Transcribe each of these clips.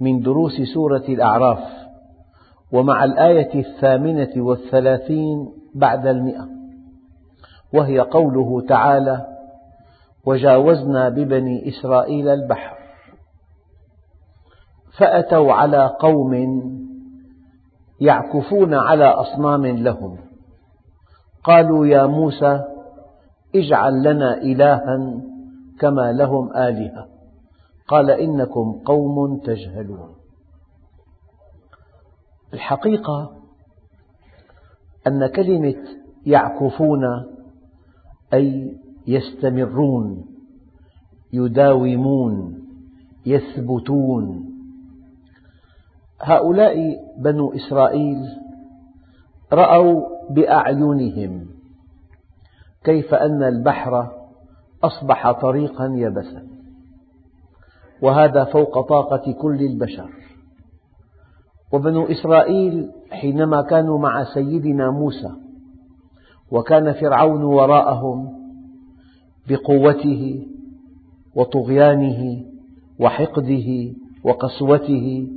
من دروس سورة الأعراف ومع الآية الثامنة والثلاثين بعد المئة وهي قوله تعالى وجاوزنا ببني إسرائيل البحر فأتوا على قوم يعكفون على أصنام لهم قالوا يا موسى اجعل لنا إلها كما لهم آلهة. قال إنكم قوم تجهلون. الحقيقة أن كلمة يعكفون أي يستمرون يداومون يثبتون. هؤلاء بنو إسرائيل رأوا بأعينهم كيف أن البحر أصبح طريقا يبسا وهذا فوق طاقة كل البشر. وبنو إسرائيل حينما كانوا مع سيدنا موسى وكان فرعون وراءهم بقوته وطغيانه وحقده وقسوته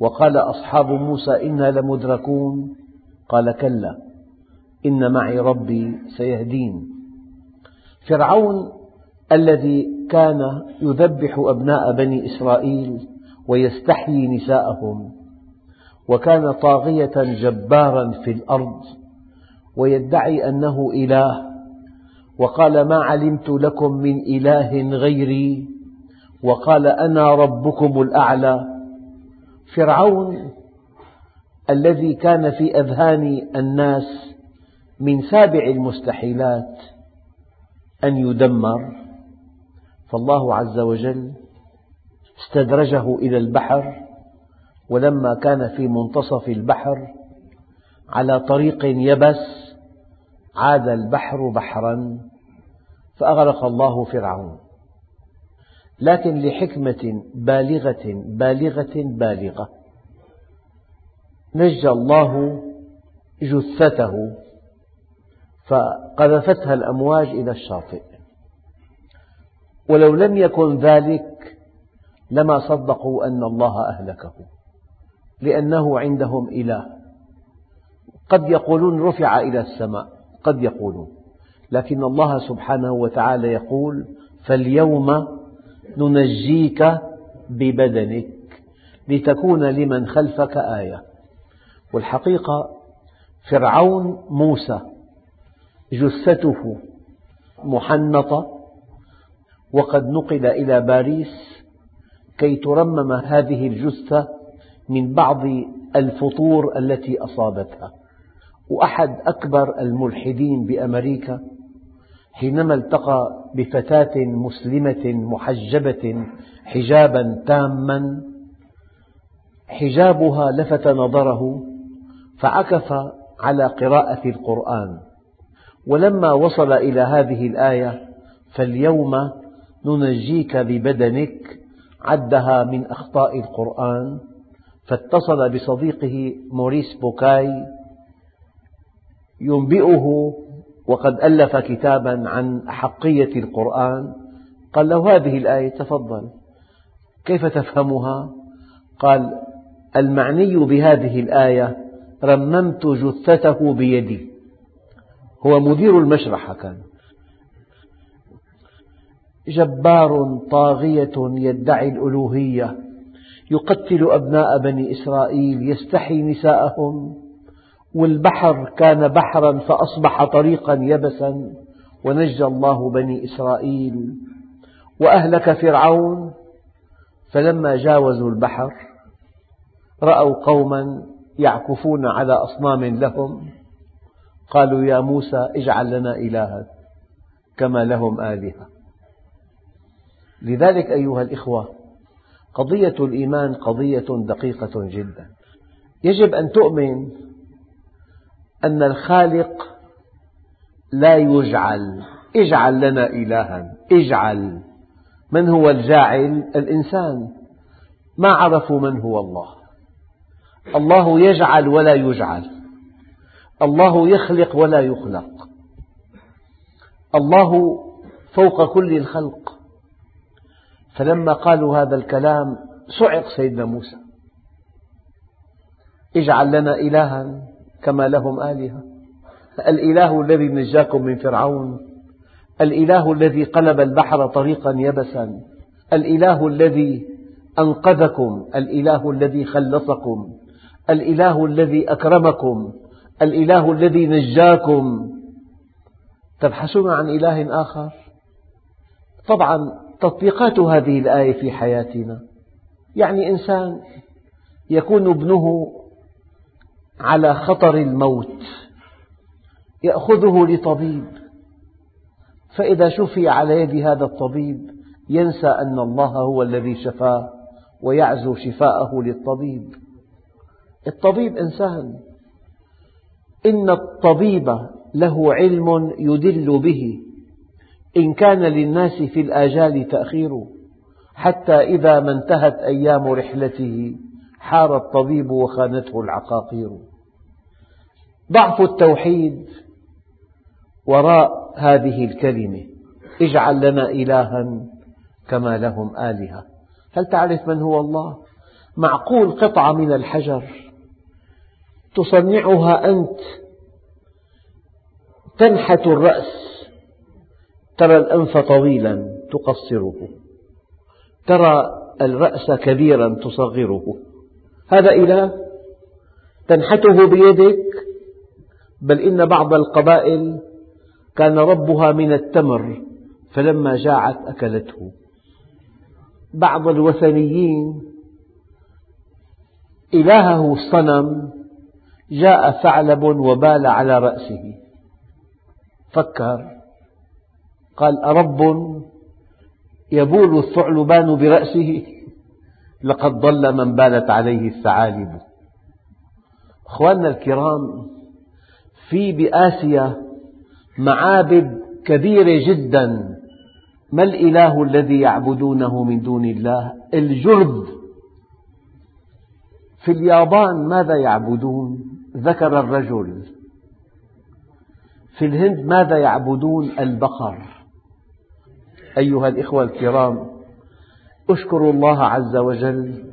وقال أصحاب موسى إنا لمدركون. قال كلا إن معي ربي سيهدين. فرعون الذي كان يذبح أبناء بني إسرائيل ويستحيي نساءهم وكان طاغية جبارا في الأرض ويدعي أنه إله وقال ما علمت لكم من إله غيري؟ وقال أنا ربكم الأعلى. فرعون الذي كان في أذهان الناس من سابع المستحيلات أن يدمر. فالله عز وجل استدرجه إلى البحر ولما كان في منتصف البحر على طريق يبس عاد البحر بحرا فأغرق الله فرعون. لكن لحكمة بالغة بالغة بالغة نجى الله جثته فقذفتها الأمواج إلى الشاطئ. ولو لم يكن ذلك لما صدقوا أن الله أهلكه لأنه عندهم إله. قد يقولون رفع إلى السماء قد يقولون. لكن الله سبحانه وتعالى يقول فاليوم ننجيك ببدنك لتكون لمن خلفك آية. والحقيقة فرعون موسى جثته محنطة وقد نقل إلى باريس كي ترمم هذه الجثة من بعض الفطور التي أصابتها. وأحد أكبر الملحدين بأمريكا حينما التقى بفتاة مسلمة محجبة حجابا تاما حجابها لفت نظره فعكف على قراءة القرآن. ولما وصل إلى هذه الآية فاليوم ننجيك ببدنك عدها من أخطاء القرآن. فاتصل بصديقه موريس بوكاي ينبئه وقد ألف كتابا عن أحقية القرآن. قال له هذه الآية تفضل. كيف تفهمها؟ قال المعني بهذه الآية رممت جثته بيدي. هو مدير المشرحة كان. جبار طاغية يدعي الألوهية يقتل أبناء بني إسرائيل يستحيي نساءهم والبحر كان بحرا فأصبح طريقا يبسا ونجى الله بني إسرائيل وأهلك فرعون فلما جاوزوا البحر رأوا قوما يعكفون على أصنام لهم قالوا يا موسى اجعل لنا إلها كما لهم آلهة. لذلك أيها الإخوة قضية الإيمان قضية دقيقة جدا. يجب أن تؤمن أن الخالق لا يجعل اجعل لنا إلها اجعل من هو الجاعل؟ الإنسان. ما عرفوا من هو الله؟ الله يجعل ولا يجعل. الله يخلق ولا يخلق. الله فوق كل الخلق. فلما قالوا هذا الكلام صعق سيدنا موسى. اجعل لنا إلها كما لهم آلهة. الإله الذي نجاكم من فرعون. الإله الذي قلب البحر طريقا يبسا. الإله الذي أنقذكم. الإله الذي خلصكم. الإله الذي أكرمكم. الإله الذي نجاكم. تبحثون عن إله آخر؟ طبعا تطبيقات هذه الآية في حياتنا. يعني إنسان يكون ابنه على خطر الموت يأخذه لطبيب فإذا شفي على يد هذا الطبيب ينسى أن الله هو الذي شفاه ويعزو شفاءه للطبيب. الطبيب إنسان. إن الطبيب له علم يدل به. إن كان للناس في الآجال تأخير حتى إذا ما انتهت أيام رحلته حار الطبيب وخانته العقاقير. ضعف التوحيد وراء هذه الكلمة. اجعل لنا إلها كما لهم آلهة. هل تعرف من هو الله؟ معقول قطعة من الحجر. تصنعها أنت. تنحت الرأس. ترى الأنف طويلا تقصره. ترى الرأس كبيرا تصغره. هذا إله تنحته بيدك بل إن بعض القبائل كان ربها من التمر فلما جاعت أكلته. بعض الوثنيين إلهه الصنم جاء ثعلب وبال على رأسه. فكر. قال أرب يبول الثعلبان برأسه لقد ضل من بالت عليه الثعالب. أخواننا الكرام في بآسيا معابد كبيرة جدا ما الإله الذي يعبدونه من دون الله؟ الجرذ في اليابان ماذا يعبدون؟ ذكر الرجل. في الهند ماذا يعبدون؟ البقر. أيها الإخوة الكرام أشكر الله عز وجل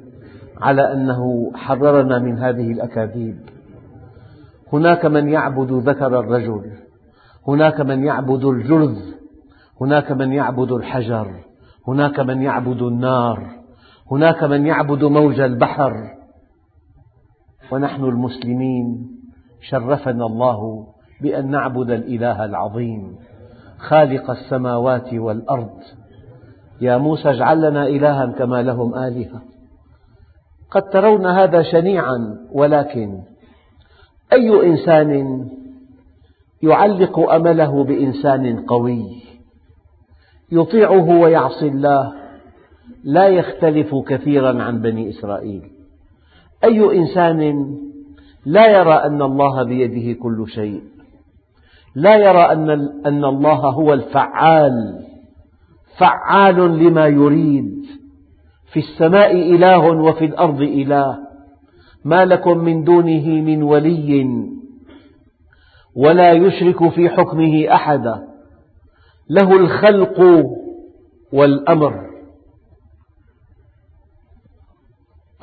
على أنه حررنا من هذه الأكاذيب. هناك من يعبد ذكر الرجل هناك من يعبد الجرذ هناك من يعبد الحجر هناك من يعبد النار هناك من يعبد موج البحر. ونحن المسلمين شرفنا الله بأن نعبد الإله العظيم. خالق السماوات والأرض. يا موسى اجعل لنا إلها كما لهم آلهة. قد ترون هذا شنيعا ولكن أي إنسان يعلق أمله بإنسان قوي؟ يطيعه ويعصي الله. لا يختلف كثيرا عن بني إسرائيل. أي إنسان لا يرى أن الله بيده كل شيء. لا يرى أن, أن الله هو الفعال. فعال لما يريد. في السماء إله وفي الأرض إله. ما لكم من دونه من ولي. ولا يشرك في حكمه أحدا له الخلق والأمر.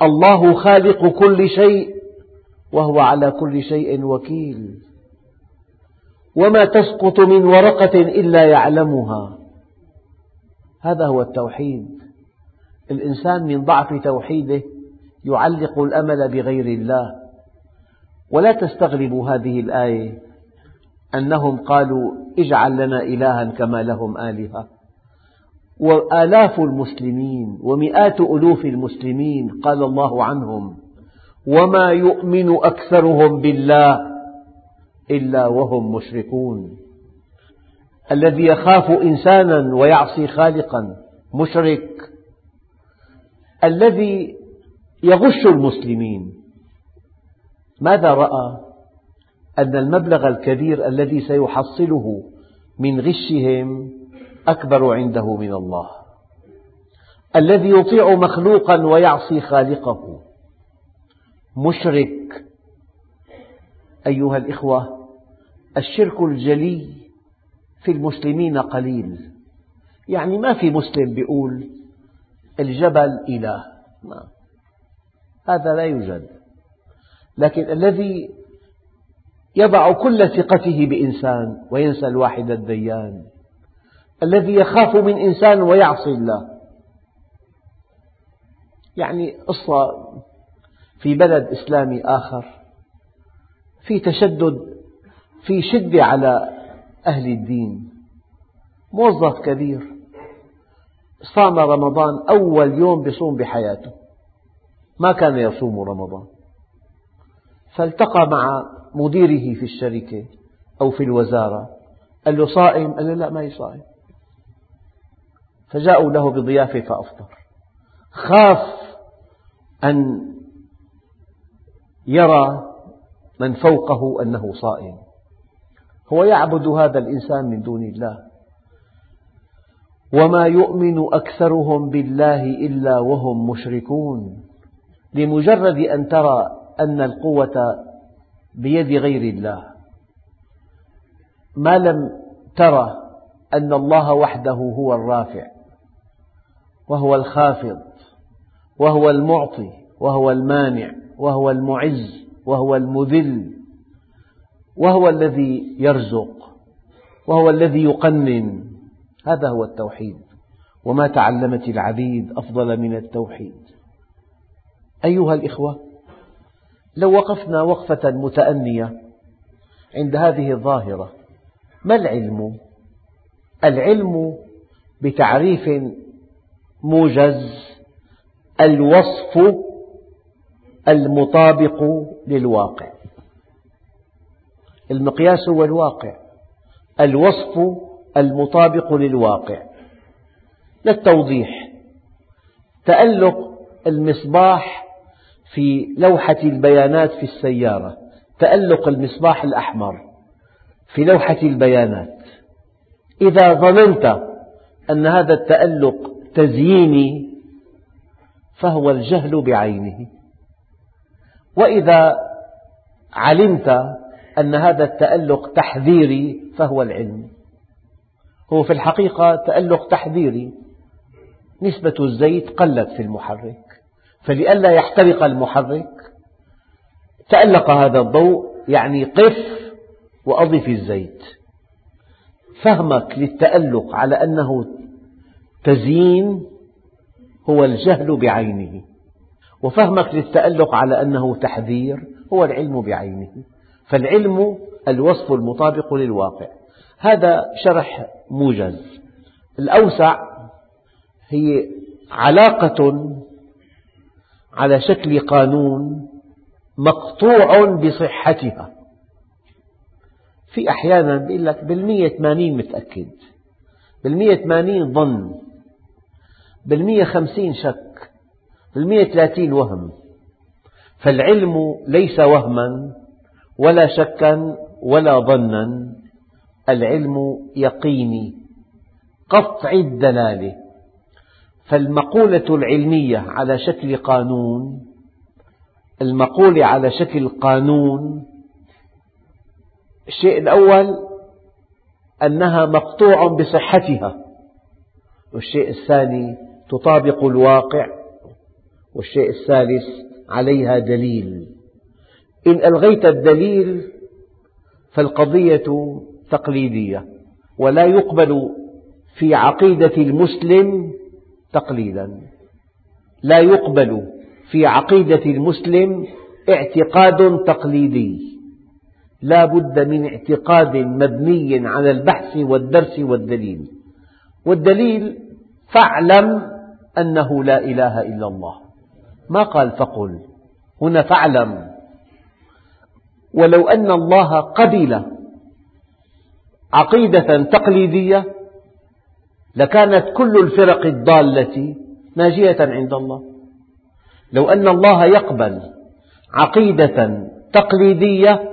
الله خالق كل شيء. وهو على كل شيء وكيل. وما تسقط من ورقة إلا يعلمها. هذا هو التوحيد. الإنسان من ضعف توحيده يعلق الأمل بغير الله. ولا تستغربوا هذه الآية أنهم قالوا اجعل لنا إلها كما لهم آلهة. وآلاف المسلمين ومئات ألوف المسلمين قال الله عنهم وما يؤمن أكثرهم بالله إلا وهم مشركون. الذي يخاف إنسانا ويعصي خالقا مشرك. الذي يغش المسلمين. ماذا رأى؟ أن المبلغ الكبير الذي سيحصله من غشهم أكبر عنده من الله. الذي يطيع مخلوقا ويعصي خالقه. مشرك. أيها الإخوة الشرك الجلي في المسلمين قليل. يعني ما في مسلم يقول الجبل إله. ما هذا لا يوجد. لكن الذي يضع كل ثقته بإنسان وينسى الواحد الديان. الذي يخاف من إنسان ويعصي الله. يعني قصة في بلد إسلامي آخر. في تشدد في شدة على أهل الدين. موظف كبير صام رمضان أول يوم بصوم بحياته. ما كان يصوم رمضان. فالتقى مع مديره في الشركة أو في الوزارة. قال له صائم؟ قال له لا ما صائم. فجاءوا له بضيافة فأفطر. خاف أن يرى من فوقه أنه صائم. هو يعبد هذا الإنسان من دون الله. وما يؤمن أكثرهم بالله إلا وهم مشركون. لمجرد أن ترى أن القوة بيد غير الله. ما لم ترى أن الله وحده هو الرافع وهو الخافض وهو المعطي وهو المانع وهو المعز وهو المذل. وهو الذي يرزق وهو الذي يقنن هذا هو التوحيد. وما تعلمت العبيد أفضل من التوحيد. أيها الإخوة لو وقفنا وقفة متأنية عند هذه الظاهرة ما العلم؟ العلم بتعريف موجز الوصف المطابق للواقع. المقياس هو الواقع الوصف المطابق للواقع. للتوضيح تألق المصباح في لوحة البيانات في السيارة. تألق المصباح الأحمر في لوحة البيانات. إذا ظننت أن هذا التألق تزييني فهو الجهل بعينه. وإذا علمت أن هذا التألق تحذيري فهو العلم. هو في الحقيقة تألق تحذيري. نسبة الزيت قلت في المحرك. فلئلا يحترق المحرك. تألق هذا الضوء يعني قف وأضف الزيت. فهمك للتألق على أنه تزيين هو الجهل بعينه. وفهمك للتألق على أنه تحذير هو العلم بعينه. فالعلم الوصف المطابق للواقع. هذا شرح موجز. الأوسع هي علاقة على شكل قانون مقطوع بصحتها. في أحيانا يقول لك بالمية ثمانين متأكد. بالمية ثمانين ظن. بالمية خمسين شك. بالمية ثلاثين وهم. فالعلم ليس وهما. ولا شكا ولا ظنا. العلم يقيني قطع الدلالة. فالمقولة العلمية على شكل قانون المقولة على شكل قانون الشيء الأول أنها مقطوع بصحتها والشيء الثاني تطابق الواقع والشيء الثالث عليها دليل. إن ألغيت الدليل فالقضية تقليدية ولا يقبل في عقيدة المسلم تقليدا. لا يقبل في عقيدة المسلم اعتقاد تقليدي. لا بد من اعتقاد مبني على البحث والدرس والدليل. والدليل فاعلم أنه لا إله إلا الله. ما قال فقل. هنا فاعلم. ولو أن الله قبل عقيدة تقليدية لكانت كل الفرق الضالة ناجية عند الله. لو أن الله يقبل عقيدة تقليدية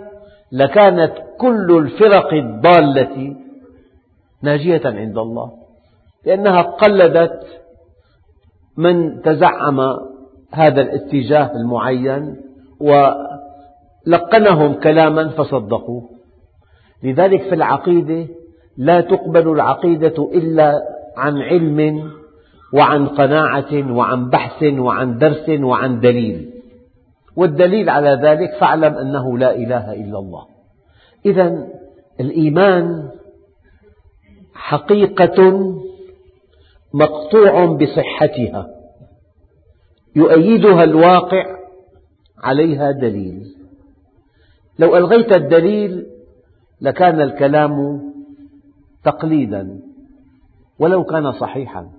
لكانت كل الفرق الضالة ناجية عند الله. لأنها قلدت من تزعم هذا الاتجاه المعين ولقنهم كلاما فصدقوه لذلك في العقيدة لا تقبل العقيدة إلا عن علم وعن قناعة وعن بحث وعن درس وعن دليل. والدليل على ذلك فاعلم أنه لا إله إلا الله. إذا الإيمان حقيقة مقطوع بصحتها يؤيدها الواقع عليها دليل. لو ألغيت الدليل لكان الكلام تقليدا ولو كان صحيحا.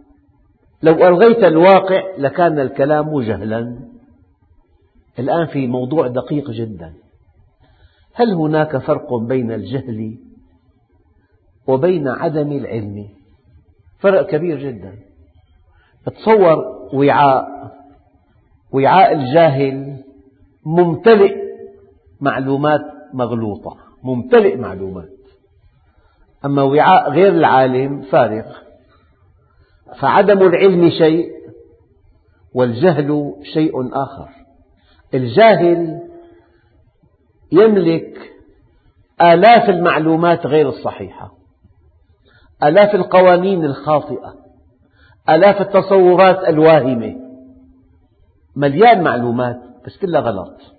لو ألغيت الواقع لكان الكلام جهلا. الآن في موضوع دقيق جدا. هل هناك فرق بين الجهل وبين عدم العلم؟ فرق كبير جدا. تصور وعاء وعاء الجاهل ممتلئ معلومات مغلوطة ممتلئ معلومات. أما وعاء غير العالم فارغ فعدم العلم شيء والجهل شيء آخر. الجاهل يملك آلاف المعلومات غير الصحيحة آلاف القوانين الخاطئة آلاف التصورات الواهمة. مليان معلومات بس كلها غلط.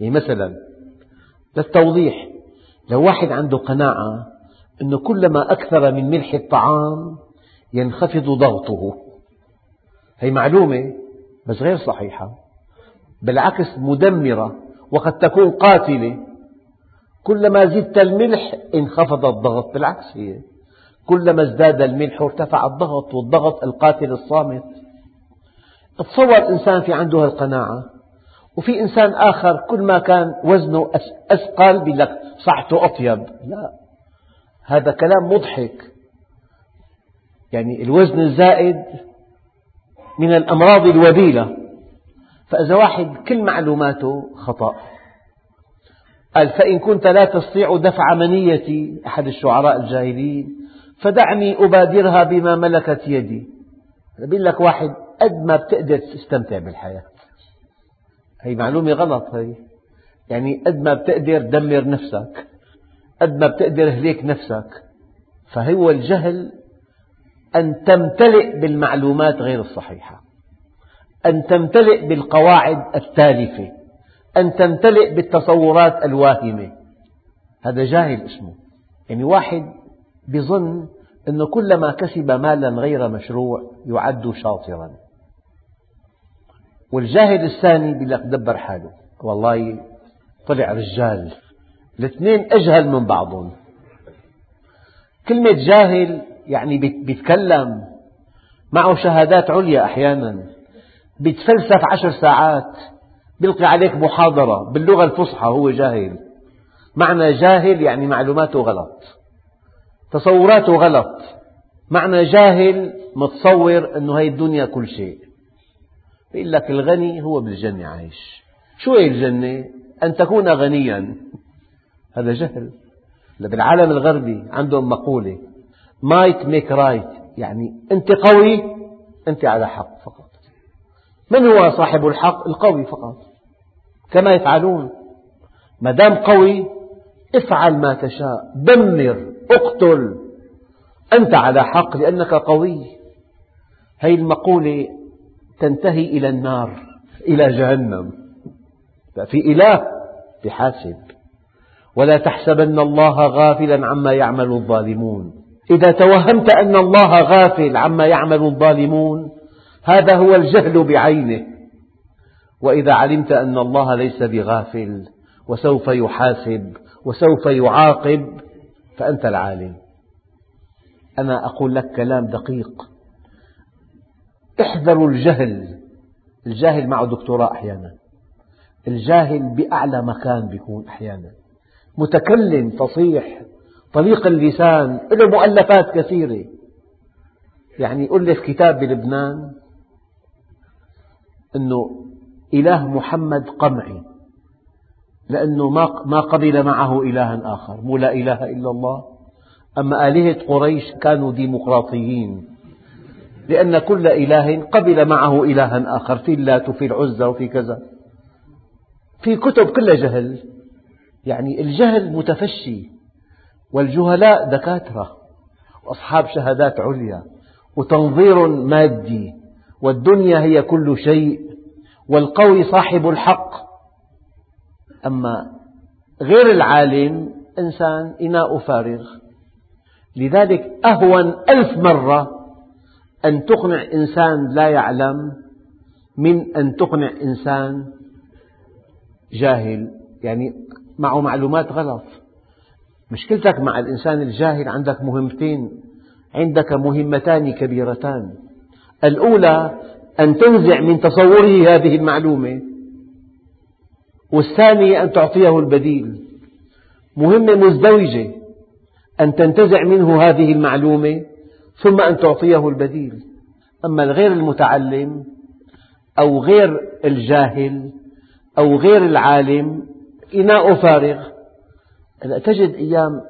يعني مثلا للتوضيح لو واحد عنده قناعة أنه كلما أكثر من ملح الطعام ينخفض ضغطه. هي معلومة بس غير صحيحة. بالعكس مدمرة وقد تكون قاتلة. كلما زدت الملح انخفض الضغط. بالعكس هي. كلما ازداد الملح ارتفع الضغط والضغط القاتل الصامت. تصور إنسان في عنده القناعة وفي إنسان آخر كل ما كان وزنه أثقل بيقول لك صحته أطيب. لا. هذا كلام مضحك. يعني الوزن الزائد من الأمراض الوبيلة. فإذا واحد كل معلوماته خطأ. قال فإن كنت لا تستطيع دفع منيتي أحد الشعراء الجاهليين فدعني أبادرها بما ملكت يدي. بيقول لك واحد قد ما بتقدر تستمتع بالحياة. هي معلومة غلط هي. يعني قد ما بتقدر دمر نفسك قد ما بتقدر هليك نفسك. فهو الجهل أن تمتلئ بالمعلومات غير الصحيحة أن تمتلئ بالقواعد التالفة أن تمتلئ بالتصورات الواهمة. هذا جاهل اسمه. يعني واحد بظن أنه كلما كسب مالا غير مشروع يعد شاطرا. والجاهل الثاني بيقول لك دبر حاله. والله طلع رجال الاثنين أجهل من بعضهم. كلمة جاهل يعني بيتكلم معه شهادات عليا أحيانا. بيتفلسف عشر ساعات بيلقي عليك محاضرة باللغة الفصحى هو جاهل. معنى جاهل يعني معلوماته غلط تصوراته غلط. معنى جاهل متصور أنه هي الدنيا كل شيء. يقول لك الغني هو بالجنة عايش. شو هي الجنة؟ أن تكون غنيا. هذا جهل. بالعالم الغربي عندهم مقولة might makes right يعني أنت قوي أنت على حق فقط. من هو صاحب الحق؟ القوي فقط. كما يفعلون. ما دام قوي افعل ما تشاء. دمر اقتل. أنت على حق لأنك قوي. هذه المقولة تنتهي إلى النار. إلى جهنم. في إله بحاسب. ولا تحسبن الله غافلا عما يعمل الظالمون. إذا توهمت أن الله غافل عما يعمل الظالمون هذا هو الجهل بعينه. وإذا علمت أن الله ليس بغافل وسوف يحاسب وسوف يعاقب فأنت العالم. أنا أقول لك كلام دقيق. احذروا الجهل. الجاهل معه دكتوراه أحيانا. الجاهل بأعلى مكان بيكون أحيانا. متكلم فصيح طليق اللسان له مؤلفات كثيرة. يعني ألف كتاب بلبنان أنه إله محمد قمعي. لأنه ما قبل معه إلها آخر. مو لا إله إلا الله. أما آلهة قريش كانوا ديمقراطيين. لأن كل إله قبل معه إلها آخر في اللات وفي العزى وفي كذا. في كتب كلها جهل. يعني الجهل متفشي. والجهلاء دكاترة. وأصحاب شهادات عليا. وتنظير مادي. والدنيا هي كل شيء. والقوي صاحب الحق. أما غير العالم إنسان إناء فارغ. لذلك أهون ألف مرة أن تقنع إنسان لا يعلم من أن تقنع إنسان جاهل يعني معه معلومات غلط. مشكلتك مع الإنسان الجاهل عندك مهمتين عندك مهمتان كبيرتان. الأولى أن تنزع من تصوره هذه المعلومة والثانية أن تعطيه البديل. مهمة مزدوجة أن تنتزع منه هذه المعلومة ثم أن تعطيه البديل. أما الغير المتعلم أو غير الجاهل أو غير العالم إناء فارغ. تجد أيام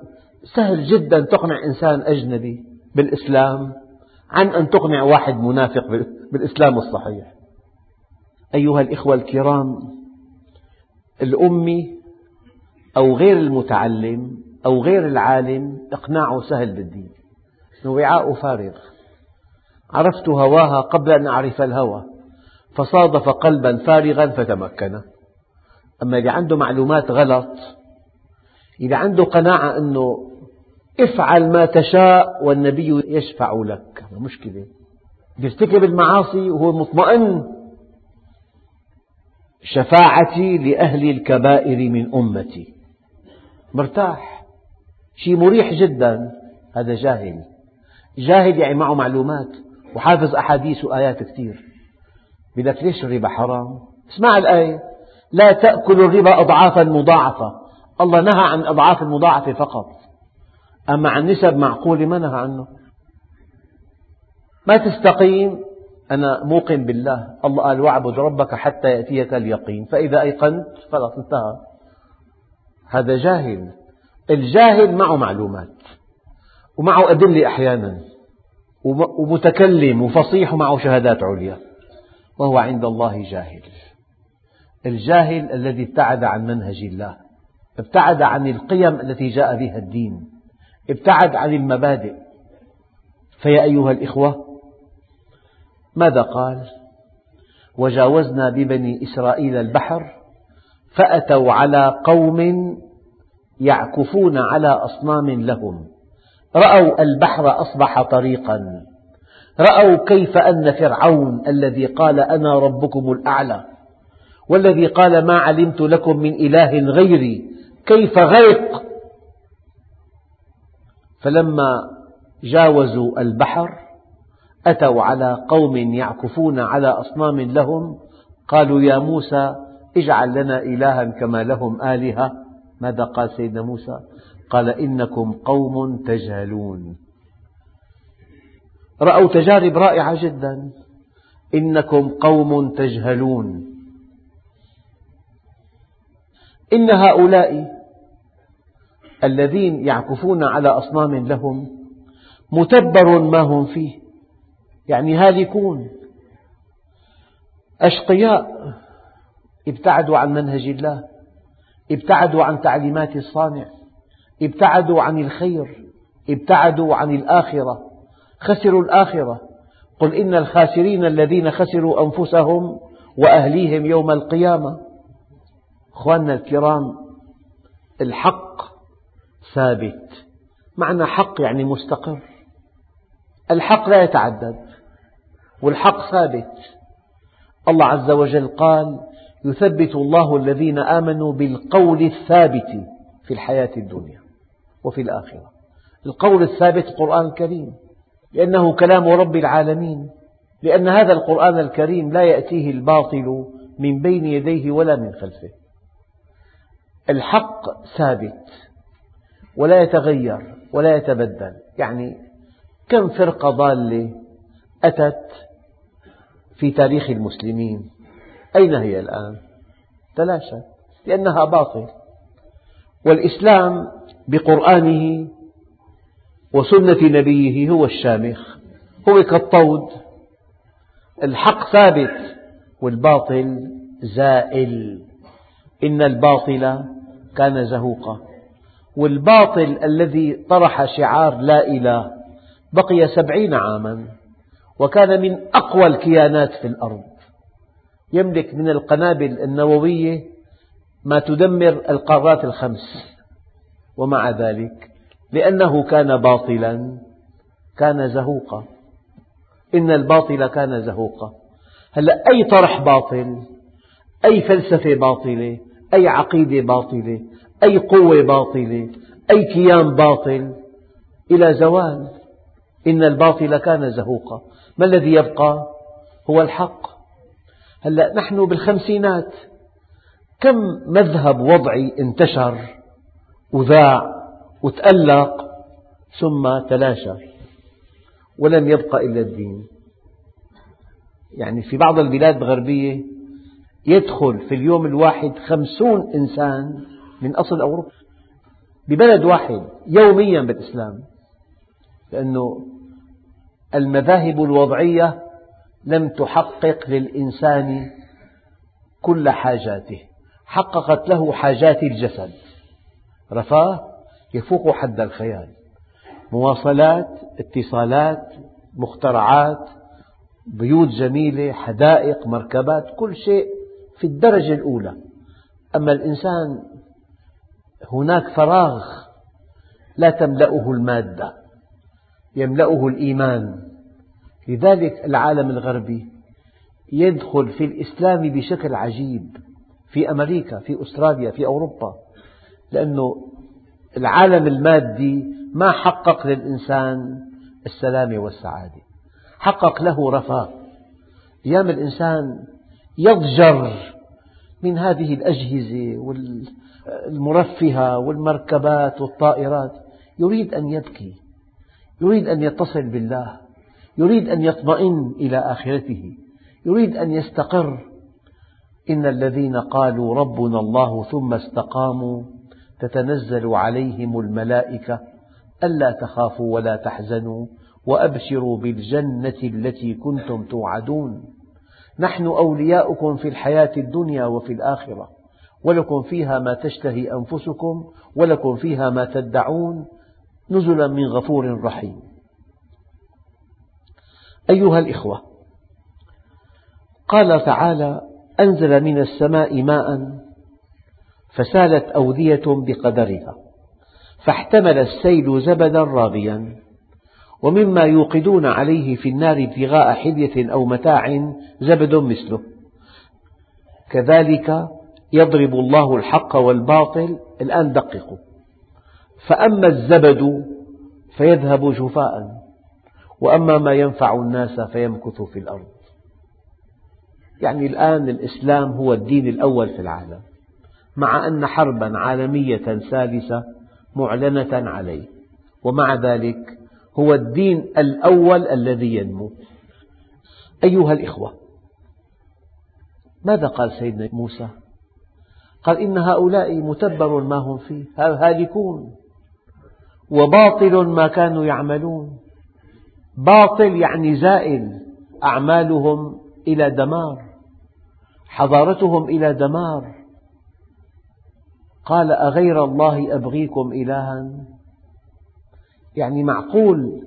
سهل جدا تقنع إنسان أجنبي بالإسلام عن أن تقنع واحد منافق بالإسلام الصحيح. أيها الإخوة الكرام الأمي أو غير المتعلم أو غير العالم إقناعه سهل بالدين. وعاء فارغ. عرفت هواها قبل أن أعرف الهوى فصادف قلبا فارغا فتمكن. أما اللي عنده معلومات غلط اللي عنده قناعة أنه افعل ما تشاء والنبي يشفع لك. مشكلة. يرتكب المعاصي وهو مطمئن شفاعتي لأهل الكبائر من أمتي. مرتاح. شيء مريح جدا. هذا جاهل جاهل يعني معه معلومات وحافظ أحاديث وآيات كثير. بدك ليش الربا حرام؟ اسمع الآية. لا تأكلوا الربا أضعافا مضاعفة. الله نهى عن الأضعاف المضاعفة فقط. أما عن نسب معقولة ما نهى عنه. ما تستقيم؟ أنا موقن بالله. الله قال واعبد ربك حتى يأتيك اليقين. فإذا أيقنت خلاص انتهى. هذا جاهل. الجاهل معه معلومات. ومعه أدلة أحيانا. ومتكلم وفصيح ومعه شهادات عليا. وهو عند الله جاهل. الجاهل الذي ابتعد عن منهج الله. ابتعد عن القيم التي جاء بها الدين. ابتعد عن المبادئ. فيا أيها الإخوة ماذا قال؟ وجاوزنا ببني إسرائيل البحر فأتوا على قوم يعكفون على أصنام لهم. رأوا البحر أصبح طريقا. رأوا كيف أن فرعون الذي قال أنا ربكم الأعلى والذي قال ما علمت لكم من إله غيري كيف غرق؟ فلما جاوزوا البحر أتوا على قوم يعكفون على أصنام لهم قالوا يا موسى اجعل لنا إلها كما لهم آلهة. ماذا قال سيدنا موسى؟ قال إنكم قوم تجهلون. رأوا تجارب رائعة جدا. إنكم قوم تجهلون. إن هؤلاء الذين يعكفون على أصنام لهم متبر ما هم فيه. يعني هالكون. أشقياء ابتعدوا عن منهج الله ابتعدوا عن تعليمات الصانع. ابتعدوا عن الخير ابتعدوا عن الآخرة خسروا الآخرة. قل إن الخاسرين الذين خسروا أنفسهم وأهليهم يوم القيامة. أخواننا الكرام الحق ثابت. معنى حق يعني مستقر. الحق لا يتعدد والحق ثابت. الله عز وجل قال يثبت الله الذين آمنوا بالقول الثابت في الحياة الدنيا. وفي الآخرة. القول الثابت القرآن الكريم لأنه كلام رب العالمين لأن هذا القرآن الكريم لا يأتيه الباطل من بين يديه ولا من خلفه. الحق ثابت ولا يتغير ولا يتبدل. يعني كم فرقة ضالة أتت في تاريخ المسلمين؟ أين هي الآن؟ تلاشت لأنها باطل. والإسلام بقرآنه وسنة نبيه هو الشامخ. هو كالطود. الحق ثابت والباطل زائل. إن الباطل كان زهوقا. والباطل الذي طرح شعار لا إله بقي سبعين عاما وكان من أقوى الكيانات في الأرض. يملك من القنابل النووية ما تدمر القارات الخمس. ومع ذلك لأنه كان باطلا كان زهوقا. إن الباطل كان زهوقا. هلأ أي طرح باطل أي فلسفة باطلة أي عقيدة باطلة أي قوة باطلة أي كيان باطل إلى زوال. إن الباطل كان زهوقا. ما الذي يبقى؟ هو الحق. هلأ نحن بالخمسينات كم مذهب وضعي انتشر؟ وذاع وتألق ثم تلاشى. ولم يبق إلا الدين. يعني في بعض البلاد الغربية يدخل في اليوم الواحد خمسون إنسان من أصل أوروبا. ببلد واحد يوميا بالإسلام. لأنه المذاهب الوضعية لم تحقق للإنسان كل حاجاته. حققت له حاجات الجسد. رفاه يفوق حد الخيال. مواصلات اتصالات مخترعات بيوت جميلة حدائق مركبات كل شيء في الدرجة الأولى. أما الإنسان هناك فراغ لا تملأه المادة يملأه الإيمان. لذلك العالم الغربي يدخل في الإسلام بشكل عجيب. في أمريكا في أستراليا في أوروبا. لأنه العالم المادي ما حقق للإنسان السلامة والسعادة. حقق له رفاه أيام الإنسان يضجر من هذه الأجهزة المرفهة والمركبات والطائرات. يريد أن يبكي. يريد أن يتصل بالله. يريد أن يطمئن إلى آخرته. يريد أن يستقر. إن الذين قالوا ربنا الله ثم استقاموا تتنزل عليهم الملائكة ألا تخافوا ولا تحزنوا وأبشروا بالجنة التي كنتم توعدون. نحن أولياؤكم في الحياة الدنيا وفي الآخرة ولكم فيها ما تشتهي أنفسكم ولكم فيها ما تدعون. نزلا من غفور رحيم. أيها الإخوة قال تعالى أنزل من السماء ماء فسالت أودية بقدرها فاحتمل السيل زبدا رابيا ومما يوقدون عليه في النار ابتغاء حلية أو متاع زبد مثله. كذلك يضرب الله الحق والباطل الآن دققوا. فأما الزبد فيذهب جفاء وأما ما ينفع الناس فيمكث في الأرض. يعني الآن الإسلام هو الدين الأول في العالم. مع أن حربا عالمية ثالثة معلنة عليه. ومع ذلك هو الدين الأول الذي ينمو. أيها الإخوة ماذا قال سيدنا موسى؟ قال إن هؤلاء متبر ما هم فيه هالكون وباطل ما كانوا يعملون. باطل يعني زائل أعمالهم إلى دمار حضارتهم إلى دمار قال أغير الله أبغيكم إلها؟ يعني معقول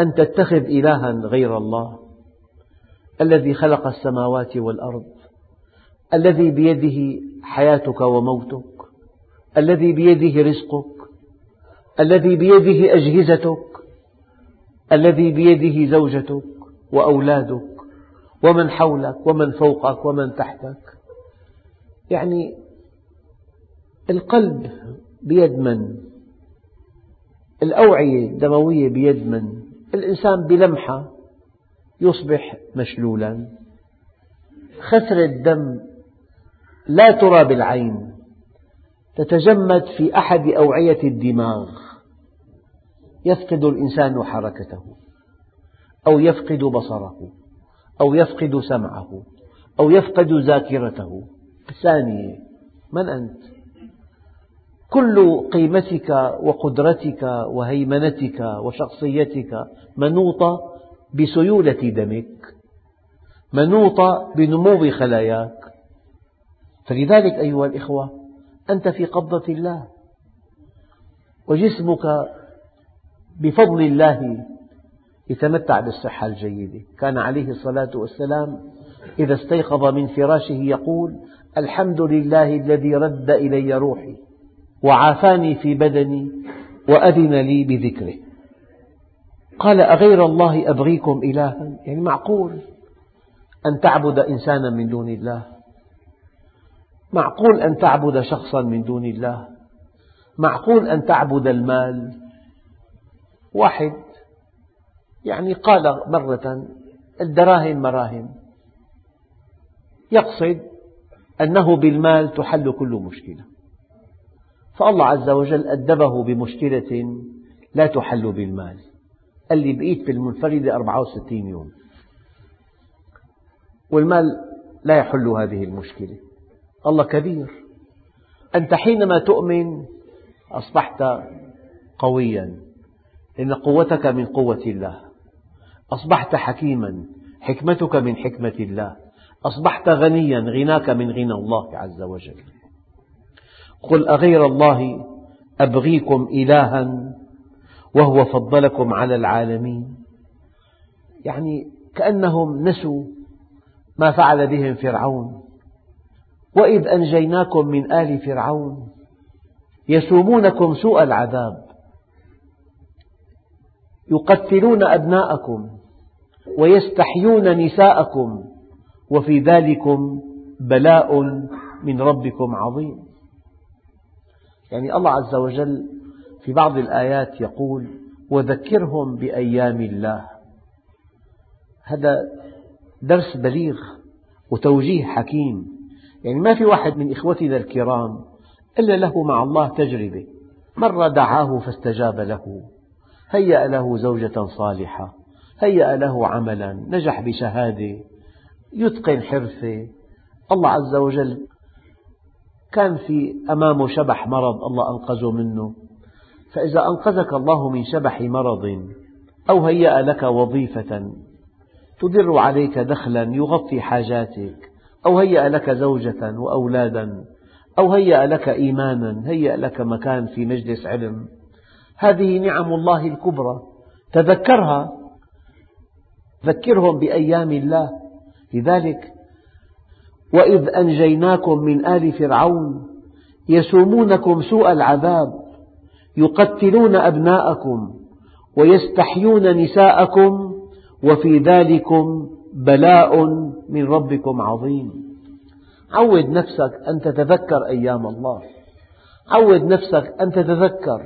أن تتخذ إلها غير الله؟ الذي خلق السماوات والأرض الذي بيده حياتك وموتك الذي بيده رزقك الذي بيده أجهزتك الذي بيده زوجتك وأولادك ومن حولك ومن فوقك ومن تحتك؟ يعني القلب بيد من؟ الأوعية الدموية بيد من؟ الإنسان بلمحة يصبح مشلولا. خثرة دم لا ترى بالعين. تتجمد في أحد أوعية الدماغ. يفقد الإنسان حركته. أو يفقد بصره. أو يفقد سمعه. أو يفقد ذاكرته. ثانية من أنت؟ كل قيمتك وقدرتك وهيمنتك وشخصيتك منوطة بسيولة دمك منوطة بنمو خلاياك. فلذلك أيها الإخوة أنت في قبضة الله وجسمك بفضل الله يتمتع بالصحة الجيدة. كان عليه الصلاة والسلام إذا استيقظ من فراشه يقول الحمد لله الذي رد إلي روحي. وعافاني في بدني وأذن لي بذكره. قال أغير الله أبغيكم إلها؟ يعني معقول أن تعبد إنسانا من دون الله؟ معقول أن تعبد شخصا من دون الله؟ معقول أن تعبد المال؟ واحد. يعني قال مرة الدراهم مراهم. يقصد أنه بالمال تحل كل مشكلة. فالله عز وجل أدبه بمشكلة لا تحل بالمال. قال لي بقيت بالمنفردة 64 يوم. والمال لا يحل هذه المشكلة. الله كبير. أنت حينما تؤمن أصبحت قويا إن قوتك من قوة الله. أصبحت حكيما حكمتك من حكمة الله. أصبحت غنيا غناك من غنى الله عز وجل. قل أغير الله أبغيكم إلها وهو فضلكم على العالمين. يعني كأنهم نسوا ما فعل بهم فرعون. وإذ أنجيناكم من آل فرعون يسومونكم سوء العذاب. يقتلون أبناءكم ويستحيون نساءكم وفي ذلكم بلاء من ربكم عظيم. يعني الله عز وجل في بعض الآيات يقول وذكرهم بأيام الله. هذا درس بليغ وتوجيه حكيم. يعني ما في واحد من إخوتنا الكرام إلا له مع الله تجربة. مرة دعاه فاستجاب له. هيأ له زوجة صالحة. هيأ له عملا. نجح بشهادة. يتقن حرفة. الله عز وجل كان في أمامه شبح مرض الله أنقذه منه. فإذا أنقذك الله من شبح مرض أو هيأ لك وظيفة. تدر عليك دخلا يغطي حاجاتك. أو هيأ لك زوجة وأولادا. أو هيأ لك إيمانا هيأ لك مكان في مجلس علم. هذه نعم الله الكبرى. تذكرها؟ ذكرهم بأيام الله. لذلك وإذ أنجيناكم من آل فرعون يسومونكم سوء العذاب يقتلون أبناءكم ويستحيون نساءكم وفي ذلكم بلاء من ربكم عظيم. عود نفسك أن تتذكر أيام الله. عود نفسك أن تتذكر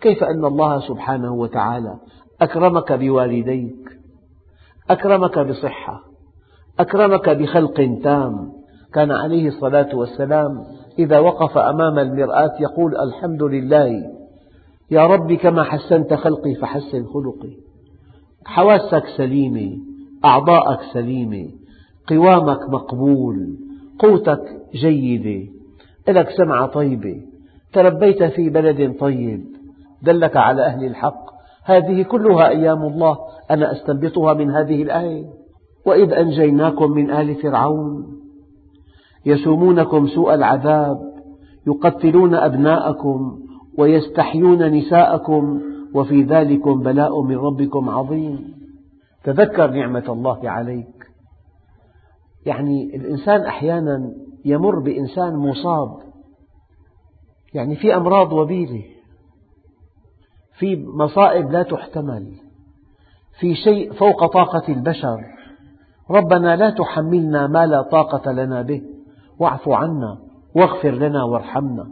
كيف أن الله سبحانه وتعالى أكرمك بوالديك أكرمك بصحة أكرمك بخلق تام. كان عليه الصلاة والسلام إذا وقف أمام المرآة يقول الحمد لله. يا رب كما حسنت خلقي فحسن خلقي. حواسك سليمة أعضاءك سليمة قوامك مقبول قوتك جيدة. لك سمعة طيبة. تربيت في بلد طيب. دلك على أهل الحق. هذه كلها أيام الله. أنا أستنبطها من هذه الآية. وإذ أنجيناكم من آل فرعون. يسومونكم سوء العذاب يقتلون أبناءكم ويستحيون نساءكم وفي ذلكم بلاء من ربكم عظيم. تذكر نعمة الله عليك. يعني الإنسان أحيانا يمر بإنسان مصاب. يعني في أمراض وبيلة. في مصائب لا تحتمل. في شيء فوق طاقة البشر. ربنا لا تحملنا ما لا طاقة لنا به. واعف عنا واغفر لنا وارحمنا.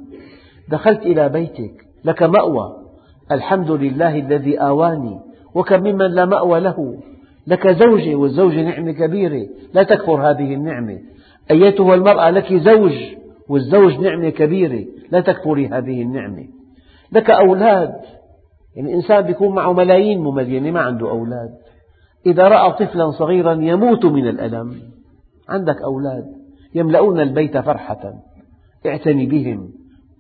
دخلت إلى بيتك لك مأوى. الحمد لله الذي آواني وكم ممن لا مأوى له. لك زوجة والزوجة نعمة كبيرة لا تكفر هذه النعمة أيتها المرأة لك زوج والزوج نعمة كبيرة لا تكفري هذه النعمة لك أولاد. يعني إنسان يكون معه ملايين مملينة ما عنده أولاد. إذا رأى طفلا صغيرا يموت من الألم. عندك أولاد. يملؤون البيت فرحة. اعتني بهم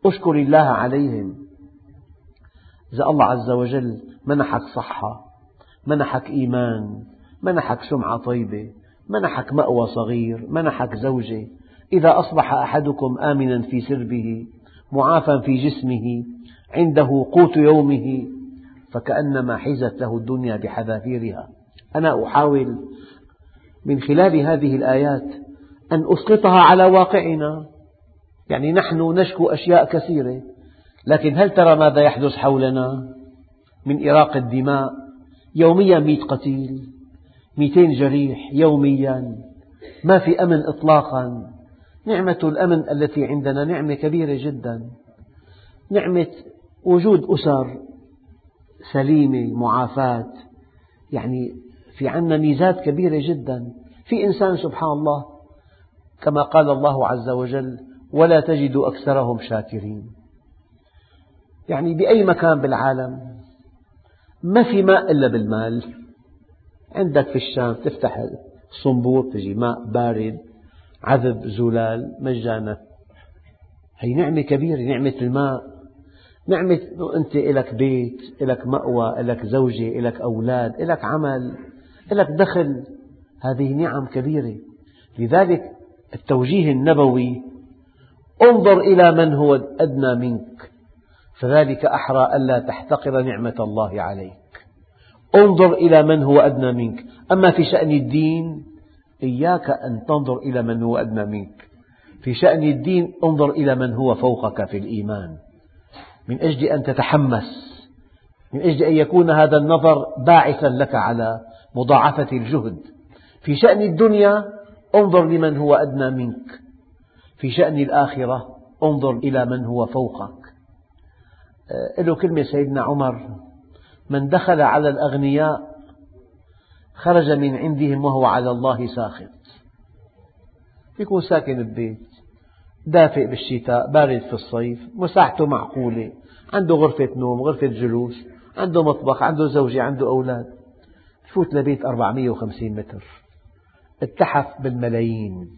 اشكر الله عليهم. إذا الله عز وجل منحك صحة منحك إيمان منحك سمعة طيبة منحك مأوى صغير منحك زوجة. إذا أصبح أحدكم آمنا في سربه معافى في جسمه عنده قوت يومه فكأنما حيزت له الدنيا بحذافيرها. أنا أحاول من خلال هذه الآيات أن أسقطها على واقعنا. يعني نحن نشكو أشياء كثيرة لكن هل ترى ماذا يحدث حولنا؟ من إراق الدماء يوميا مئة قتيل مئتين جريح يوميا ما في أمن إطلاقا. نعمة الأمن التي عندنا نعمة كبيرة جدا. نعمة وجود أسر سليمة معافاة. يعني في عندنا ميزات كبيرة جدا. في إنسان سبحان الله كما قال الله عز وجل ولا تجد أكثرهم شاكرين. يعني بأي مكان بالعالم ما في ماء إلا بالمال. عندك في الشام تفتح الصنبور تجي ماء بارد عذب زلال مجانا هي نعمة كبيرة نعمة الماء. نعمة أنت لك بيت لك مأوى لك زوجة لك أولاد لك عمل لك دخل. هذه نعم كبيرة. لذلك التوجيه النبوي انظر إلى من هو أدنى منك فذلك أحرى ألا تحتقر نعمة الله عليك. انظر إلى من هو أدنى منك. أما في شأن الدين إياك أن تنظر إلى من هو أدنى منك. في شأن الدين انظر إلى من هو فوقك في الإيمان. من أجل أن تتحمس من أجل أن يكون هذا النظر باعثا لك على مضاعفة الجهد. في شأن الدنيا انظر لمن هو أدنى منك. في شأن الآخرة انظر إلى من هو فوقك. آه، له كلمة سيدنا عمر من دخل على الأغنياء خرج من عندهم وهو على الله ساخط. يكون ساكن ببيت دافئ بالشتاء بارد في الصيف مساحته معقولة عنده غرفة نوم غرفة جلوس عنده مطبخ عنده زوجة عنده أولاد. تفوت لبيت 450 متر. التحف بالملايين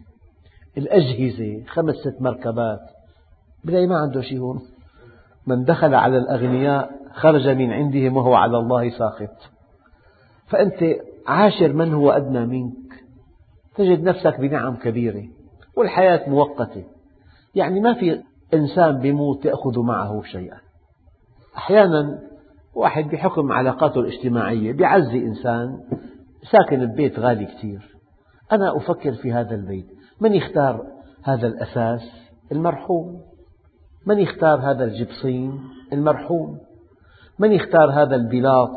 الأجهزة خمس ست مركبات. بلاقي ما عنده شيء هون. من دخل على الأغنياء خرج من عندهم وهو على الله ساخط. فأنت عاشر من هو أدنى منك. تجد نفسك بنعم كبيرة والحياة مؤقتة. يعني ما في إنسان بيموت يأخذ معه شيئا. أحيانا واحد بحكم علاقاته الاجتماعية بيعزي إنسان ساكن ببيت غالي كثير أنا أفكر في هذا البيت. من يختار هذا الأساس؟ المرحوم. من يختار هذا الجبصين المرحوم. من يختار هذا البلاط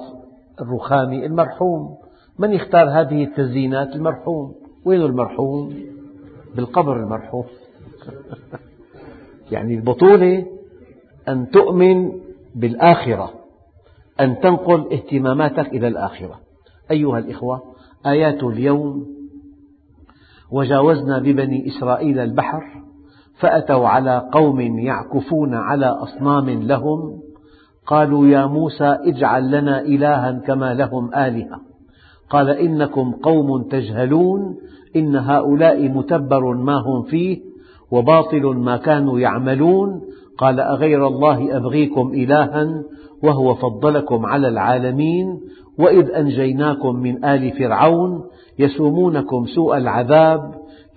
الرخامي؟ المرحوم. من يختار هذه التزيينات؟ المرحوم. وين المرحوم؟ بالقبر المرحوم. يعني البطولة أن تؤمن بالآخرة أن تنقل اهتماماتك إلى الآخرة. أيها الإخوة آيات اليوم وجاوزنا ببني إسرائيل البحر فأتوا على قوم يعكفون على أصنام لهم قالوا يا موسى اجعل لنا إلها كما لهم آلهة. قال إنكم قوم تجهلون إن هؤلاء متبر ما هم فيه وباطل ما كانوا يعملون. قال أغير الله أبغيكم إلها وهو فضلكم على العالمين وإذ أنجيناكم من آل فرعون يسومونكم سوء العذاب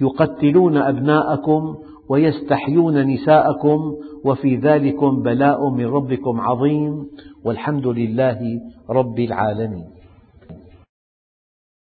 يقتلون أبناءكم ويستحيون نساءكم وفي ذلكم بلاء من ربكم عظيم والحمد لله رب العالمين.